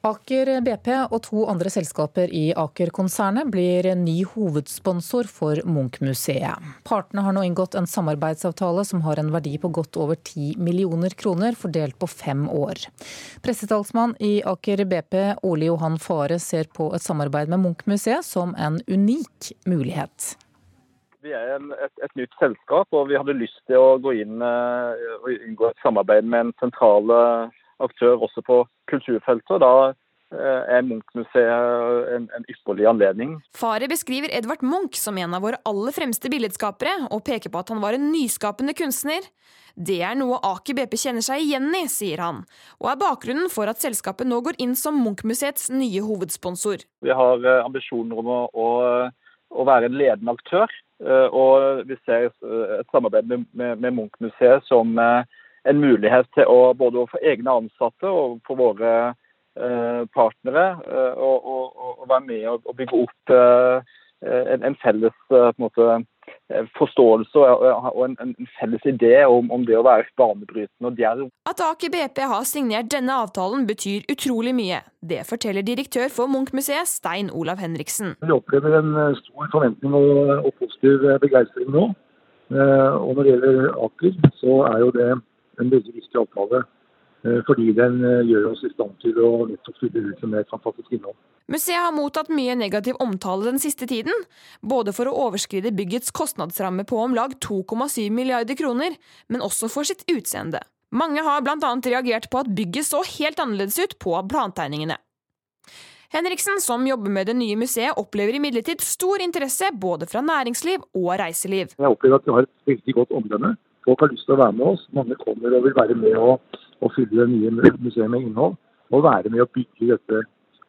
Aker BP og to andre selskaper i Aker-konsernet blir ny hovedsponsor for Munch-museet. Partene har nå inngått en samarbeidsavtale som har en verdi på godt over 10 millioner kroner, fordelt på fem år. Pressetalsmann i Aker BP, Ole Johan Fare, ser på et samarbeid med Munch-museet som en unik mulighet. Vi er et, et, nytt selskap, og vi hadde lyst til å gå inn eh, og inngå et samarbeid med en sentral aktør også på kulturfeltet. Da eh, er Munch-museet en, en ypperlig anledning. Faret beskriver Edvard Munch som en av våre aller fremste billedskapere, og peker på at han var en nyskapende kunstner. Det er noe Aker BP kjenner seg igjen i, sier han, og er bakgrunnen for at selskapet nå går inn som Munch-museets nye hovedsponsor. Vi har eh, ambisjoner om å, å, være en ledende aktør, eh, og vi ser et samarbeid med, med, med Munch-museet som en mulighet til å både for egne ansatte og for våre eh, partnere eh, å, være med og, bygge opp eh, en, en, felles en måte, forståelse og en, en, felles idé om, om, det å være banebrytende og djerv. At Aker BP har signert denne avtalen betyr utrolig mye. Det forteller direktør for Munch-museet, Stein Olav Henriksen. Vi opplever en stor forventning og, og positiv begeistring nå. Og når det gjelder Aker, så er jo det en veldig viktig avtale. Eh, fordi den eh, gjør oss i stand til å nettopp fylle ut med et fantastisk innhold. Museet har mottatt mye negativ omtale den siste tiden, både for å overskride byggets kostnadsramme på om lag 2,7 milliarder kroner, men også for sitt utseende. Mange har bl.a. reagert på at bygget så helt annerledes ut på plantegningene. Henriksen, som jobber med det nye museet, opplever imidlertid stor interesse både fra næringsliv og reiseliv. Jeg opplever at vi har et veldig godt omdømme folk har lyst til å være med oss. Mange kommer og vil være med og, og fylle det nye museet med innhold. Og være med å bygge dette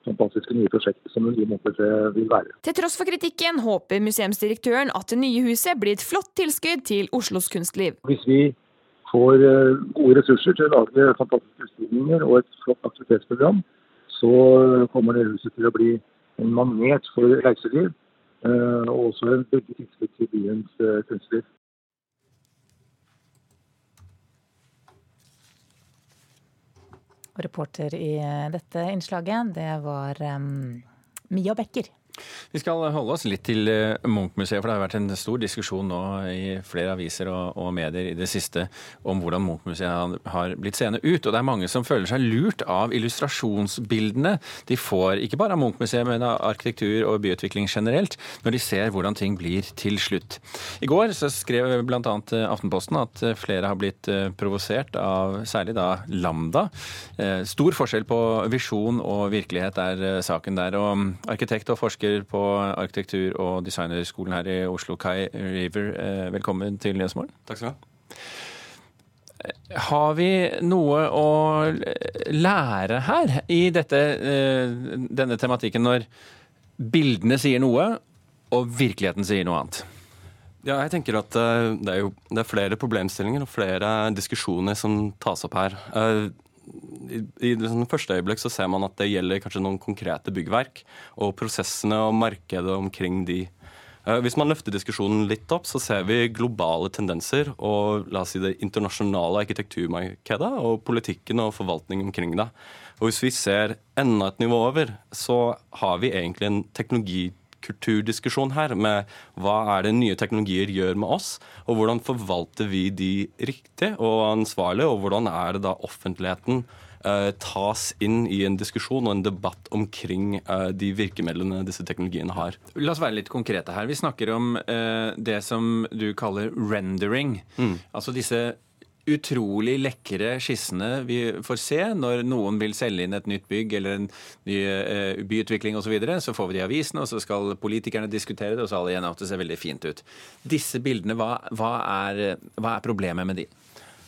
fantastiske nye prosjektet som det nye Munchmuseet vil være. Til tross for kritikken håper museumsdirektøren at det nye huset blir et flott tilskudd til Oslos kunstliv. Hvis vi får eh, gode ressurser til å lage fantastiske utstillinger og et flott aktivitetsprogram, så kommer det huset til å bli en magnet for reiseliv. Eh, og også en veldig tilskudd til byens eh, kunstliv. Og reporter i dette innslaget, det var um, Mia Becker. Vi skal holde oss litt til eh, Munch-museet, for det har vært en stor diskusjon nå i flere aviser og, og medier i det siste om hvordan Munch-museet har blitt seende ut. Og det er mange som føler seg lurt av illustrasjonsbildene de får, ikke bare av Munch-museet, men av arkitektur og byutvikling generelt, når de ser hvordan ting blir til slutt. I går så skrev bl.a. Aftenposten at flere har blitt eh, provosert av særlig da Lambda. Eh, stor forskjell på visjon og virkelighet er saken der. og Arkitekt og forsker forsker på arkitektur- og designerskolen her i Oslo, Kai River. Eh, velkommen til Nyhetsmorgen. Takk skal du ha. Har vi noe å lære her i dette, eh, denne tematikken, når bildene sier noe og virkeligheten sier noe annet? Ja, jeg tenker at eh, det er jo det er flere problemstillinger og flere diskusjoner som tas opp her i, det sånn første øyeblikk så ser man at det gjelder kanskje noen konkrete byggverk, og prosessene og markedet omkring de. Eh, hvis man løfter diskusjonen litt opp, så ser vi globale tendenser og la oss si det internasjonale arkitekturmarkedet og politikken og forvaltningen omkring det. Og Hvis vi ser enda et nivå over, så har vi egentlig en teknologi kulturdiskusjon her, med hva er det nye teknologier gjør med oss, og hvordan forvalter vi de riktig og ansvarlig, og hvordan er det da offentligheten eh, tas inn i en diskusjon og en debatt omkring eh, de virkemidlene disse teknologiene har. La oss være litt konkrete her. Vi snakker om eh, det som du kaller rendering. Mm. Altså disse utrolig lekre skissene vi får se når noen vil selge inn et nytt bygg eller en ny uh, byutvikling osv. Så, videre, så får vi det i avisene, og så skal politikerne diskutere det, og så alle igjen at det ser veldig fint ut. Disse bildene, hva, hva, er, hva er, problemet med de?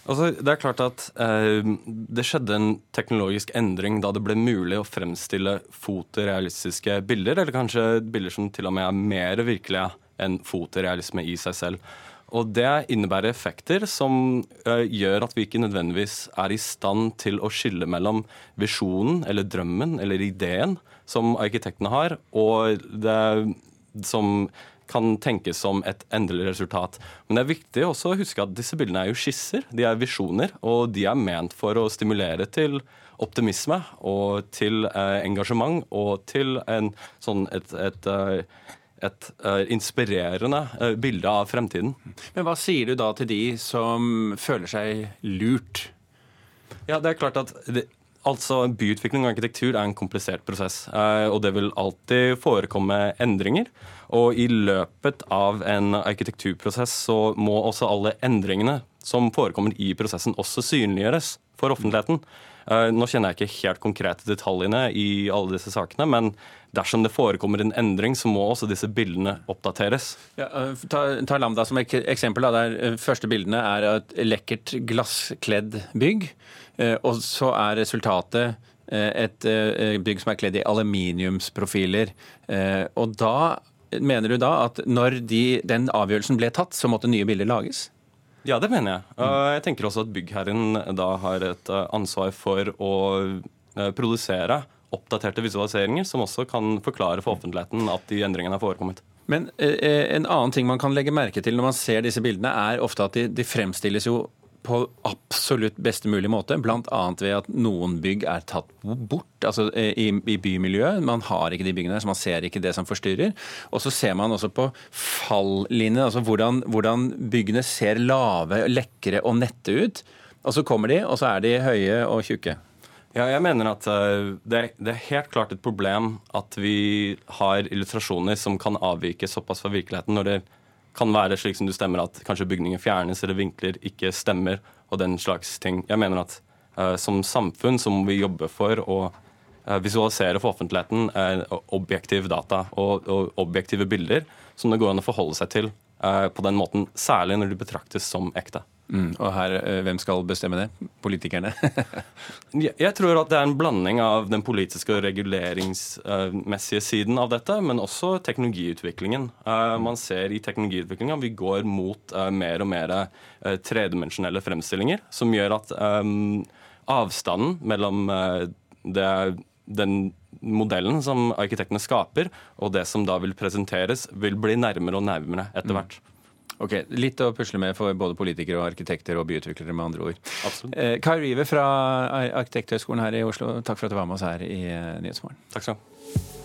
Altså, det er klart at eh, Det skjedde en teknologisk endring da det ble mulig å fremstille fotorealistiske bilder, eller kanskje bilder som til og med er mer virkelige enn fotorealisme i seg selv. Og det innebærer effekter som uh, gjør at vi ikke nødvendigvis er i stand til å skille mellom visjonen eller drømmen eller ideen som arkitektene har, og det som kan tenkes som et endelig resultat. Men det er viktig også å huske at disse bildene er jo skisser, de er visjoner, og de er ment for å stimulere til optimisme og til eh, engasjement og til en, sånn et, et, et, et uh, inspirerende uh, bilde av fremtiden. Men hva sier du da til de som føler seg lurt? Ja, det er klart at det, Altså, Byutvikling og arkitektur er en komplisert prosess, eh, og det vil alltid forekomme endringer. Og i løpet av en arkitekturprosess så må også alle endringene som forekommer i prosessen, også synliggjøres for offentligheten. Eh, nå kjenner jeg ikke helt konkrete detaljene i alle disse sakene, men dersom det forekommer en endring, så må også disse bildene oppdateres. Ja, eh, ta, ta, Lambda som eksempel. Da, der første bildene er et lekkert glasskledd bygg. Eh, og så er resultatet eh, et eh, bygg som er kledd i aluminiumsprofiler. Og da mener du da at når de, den avgjørelsen ble tatt, så måtte nye bilder lages? Ja, det mener jeg. Jeg tenker også at byggherren da har et ansvar for å produsere oppdaterte visualiseringer som også kan forklare for offentligheten at de endringene har forekommet. Men en annen ting man kan legge merke til når man ser disse bildene, er ofte at de, de fremstilles jo på absolutt beste mulig måte, bl.a. ved at noen bygg er tatt bort altså eh, i, i, bymiljøet. Man har ikke de byggene så man ser ikke det som forstyrrer. Og så ser man også på fallinjen, altså hvordan, hvordan, byggene ser lave, lekre og nette ut. Og så kommer de, og så er de høye og tjukke. Ja, jeg mener at uh, det, det, er helt klart et problem at vi har illustrasjoner som kan avvike såpass fra virkeligheten når det kan være slik som du stemmer at kanskje bygninger fjernes eller vinkler ikke stemmer og den slags ting. Jeg mener at uh, som samfunn så må vi jobbe for å uh, visualisere for offentligheten uh, objektiv data og, og, objektive bilder som det går an å forholde seg til på den måten, særlig når de betraktes som ekte. Mm, og her, eh, Hvem skal bestemme det? Politikerne? jeg tror at det er en blanding av den politiske og reguleringsmessige siden av dette, men også teknologiutviklingen. Eh, man ser i teknologiutviklingen vi går mot eh, mer og mer tredimensjonelle fremstillinger, som gjør at avstanden mellom det, den modellen som arkitektene skaper, og det som da vil presenteres, vil bli nærmere og nærmere etter mm. Ok, Litt å pusle med for både politikere og arkitekter og byutviklere, med andre ord. Absolutt. Eh, Kai Rive fra Arkitekthøgskolen her i Oslo, takk for at du var med oss her i eh, Nyhetsmorgen. Takk skal du ha.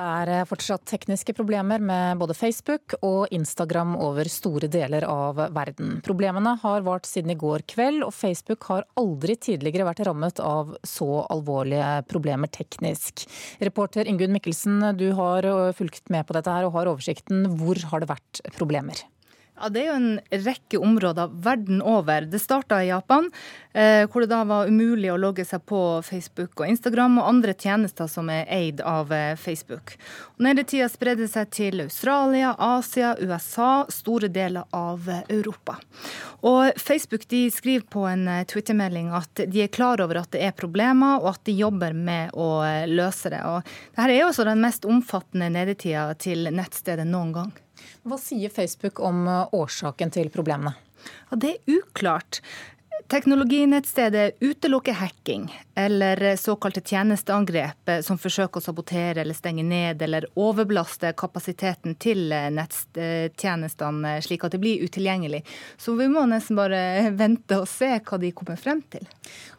Det er eh, fortsatt tekniske problemer med både Facebook og Instagram over store deler av verden. Problemene har vart siden i går kveld, og Facebook har aldri tidligere vært rammet av så alvorlige problemer teknisk. Reporter Ingunn Mikkelsen, du har eh, fulgt med på dette her og har oversikten. Hvor har det vært problemer? Ja, Det er jo en rekke områder verden over. Det starta i Japan, eh, hvor det da var umulig å logge seg på Facebook og Instagram og andre tjenester som er eid av eh, Facebook. Og Nede tida spredde seg til Australia, Asia, USA, store deler av eh, Europa. Og Facebook de skriver på en eh, Twitter-melding at de er klar over at det er problemer, og at de jobber med å løse det. Og Dette er jo også den mest omfattende nedetida til nettstedet noen gang. Hva sier Facebook om eh, årsaken til problemene? Ja, det er uklart. Teknologinettstedet utelukker hacking eller såkalte tjenesteangrep eh, som forsøker å sabotere eller stenge ned eller overbelaste kapasiteten til eh, nettjenestene slik at det blir utilgjengelig. Så vi må nesten bare vente og se hva de kommer frem til.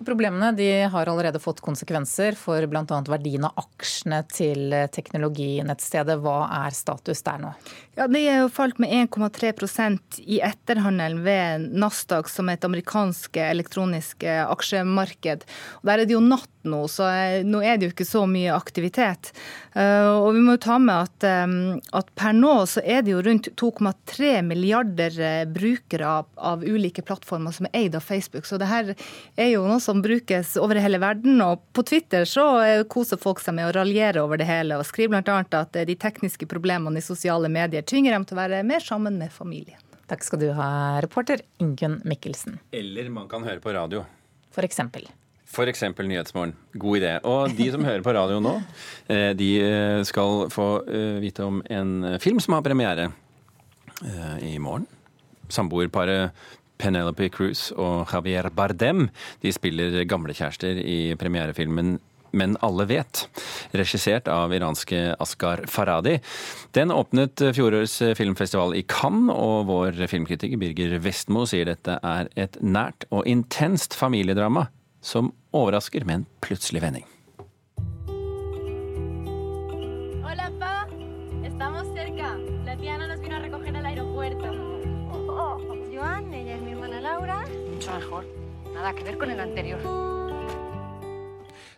Problemene har allerede fått konsekvenser for bl.a. verdien av aksjene til teknologinettstedet. Hva er status der nå? Ja, De er jo falt med 1,3% i etterhandelen ved Nasdaq, som er et amerikansk elektronisk aksjemarked. Og Der er det jo natt nå, så eh, nå er det jo ikke så mye aktivitet. Eh, og vi må jo ta med at, eh, at per nå så er det jo rundt 2,3 milliarder brukere av, av, ulike plattformer som er eid av Facebook. Så det her er jo noe som brukes over hele verden. Og på Twitter så koser folk seg med å raljere over det hele, og skriver bl.a. at de tekniske problemene i sosiale medier tvinger dem til å være mer sammen med familien. Takk skal du ha, reporter Ingunn Mikkelsen. Eller man kan høre på radio. For eksempel. F.eks. Nyhetsmorgen. God idé. Og de som hører på radio nå, eh, de eh, skal få eh, vite om en film som har premiere i morgen. Samboerparet Penelope Cruz og Javier Bardem de spiller gamlekjærester i premierefilmen Men alle vet, regissert av iranske Askar Faradi. Den åpnet fjorårets filmfestival i Cannes, og vår filmkritiker Birger Vestmo sier dette er et nært og intenst familiedrama som overrasker med en plutselig vending. Hola, pa. Estamos cerca. La tía Ana nos vino a recoger al aeropuerto. Oh, Joan, ella es mi hermana Laura. Mucho mejor. Nada que ver con el anterior.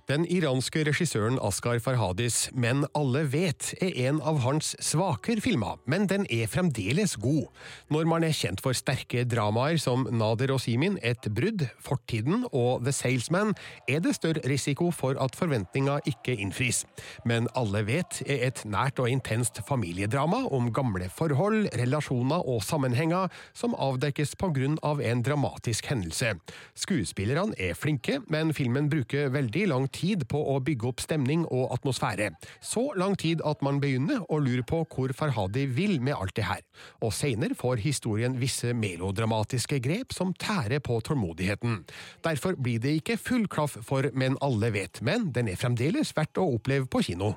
Den iranske regissøren Askar Farhadis Men alle vet er en av hans svakere filmer, men den er fremdeles god. Når man er kjent for sterke dramaer som Nader og Simin, Et brudd, Fortiden og The Salesman, er det større risiko for at forventninga ikke innfris. Men alle vet er et nært og intenst familiedrama om gamle forhold, relasjoner og sammenhenger som avdekkes på grunn av en dramatisk hendelse. Skuespillerne er flinke, men filmen bruker veldig lang tid på å bygge opp stemning og atmosfære. Så lang tid at man begynner å lure på hvor Farhadi vil med alt det her. Og seinere får historien visse melodramatiske grep som tærer på tålmodigheten. Derfor blir det ikke full klaff for Men alle vet, men den er fremdeles verdt å oppleve på kino.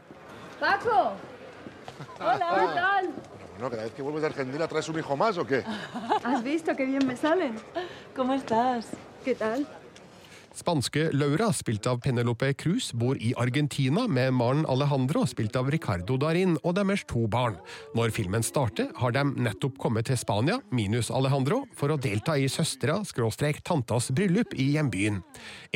Paco. Hola, ¿qué tal? Bueno, cada vez que vuelves de Argentina traes un hijo más o qué? ¿Has visto qué bien me salen? ¿Cómo estás? ¿Qué tal? Spanske Laura, spilt av Penelope Cruz, bor i Argentina med mannen Alejandro, spilt av Ricardo Darin, og deres to barn. Når filmen starter, har de nettopp kommet til Spania, minus Alejandro, for å delta i søstera skråstrek tantas bryllup i hjembyen.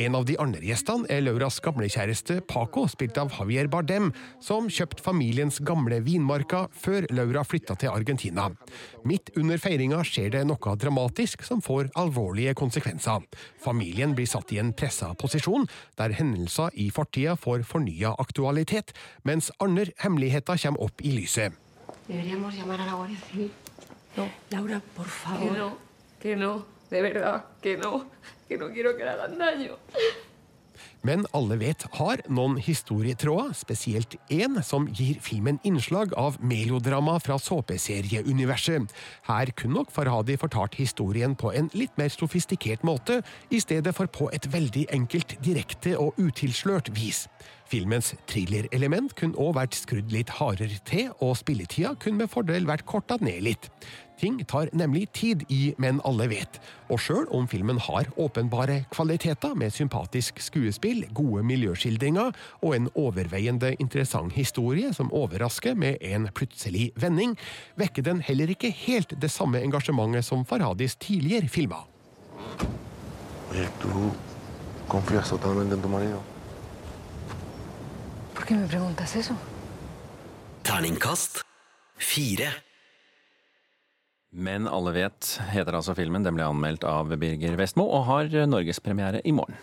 En av de andre gjestene er Lauras gamlekjæreste Paco, spilt av Javier Bardem, som kjøpte familiens gamle vinmarka før Laura flytta til Argentina. Midt under feiringa skjer det noe dramatisk som får alvorlige konsekvenser. Familien blir satt i en pressa posisjon, der hendelser i fortida får fornya aktualitet, mens andre hemmeligheter kommer opp i lyset. No. Laura, por favor. Que no, que no. De verdad, que no. Que no quiero que le hagan daño. Men alle vet har noen historietråder, spesielt én som gir filmen innslag av melodrama fra såpeserieuniverset. Her kunne nok Farhadi fortalt historien på en litt mer sofistikert måte, i stedet for på et veldig enkelt, direkte og utilslørt vis. Filmens thrillerelement kunne òg vært skrudd litt hardere til, og spilletida kunne med fordel vært korta ned litt. Ting tar nemlig tid i Men alle vet, og sjøl om filmen har åpenbare kvaliteter med sympatisk skuespill, gode miljøskildringer og en overveiende interessant historie som overrasker med en plutselig vending, vekker den heller ikke helt det samme engasjementet som Farhadis tidligere filmer. Oye, ¿tú confías totalmente en tu marido? ¿Por qué me preguntas eso? Terningkast fire. Men alle vet, heter altså filmen. Den ble anmeldt av Birger Vestmo og har norgespremiere i morgen.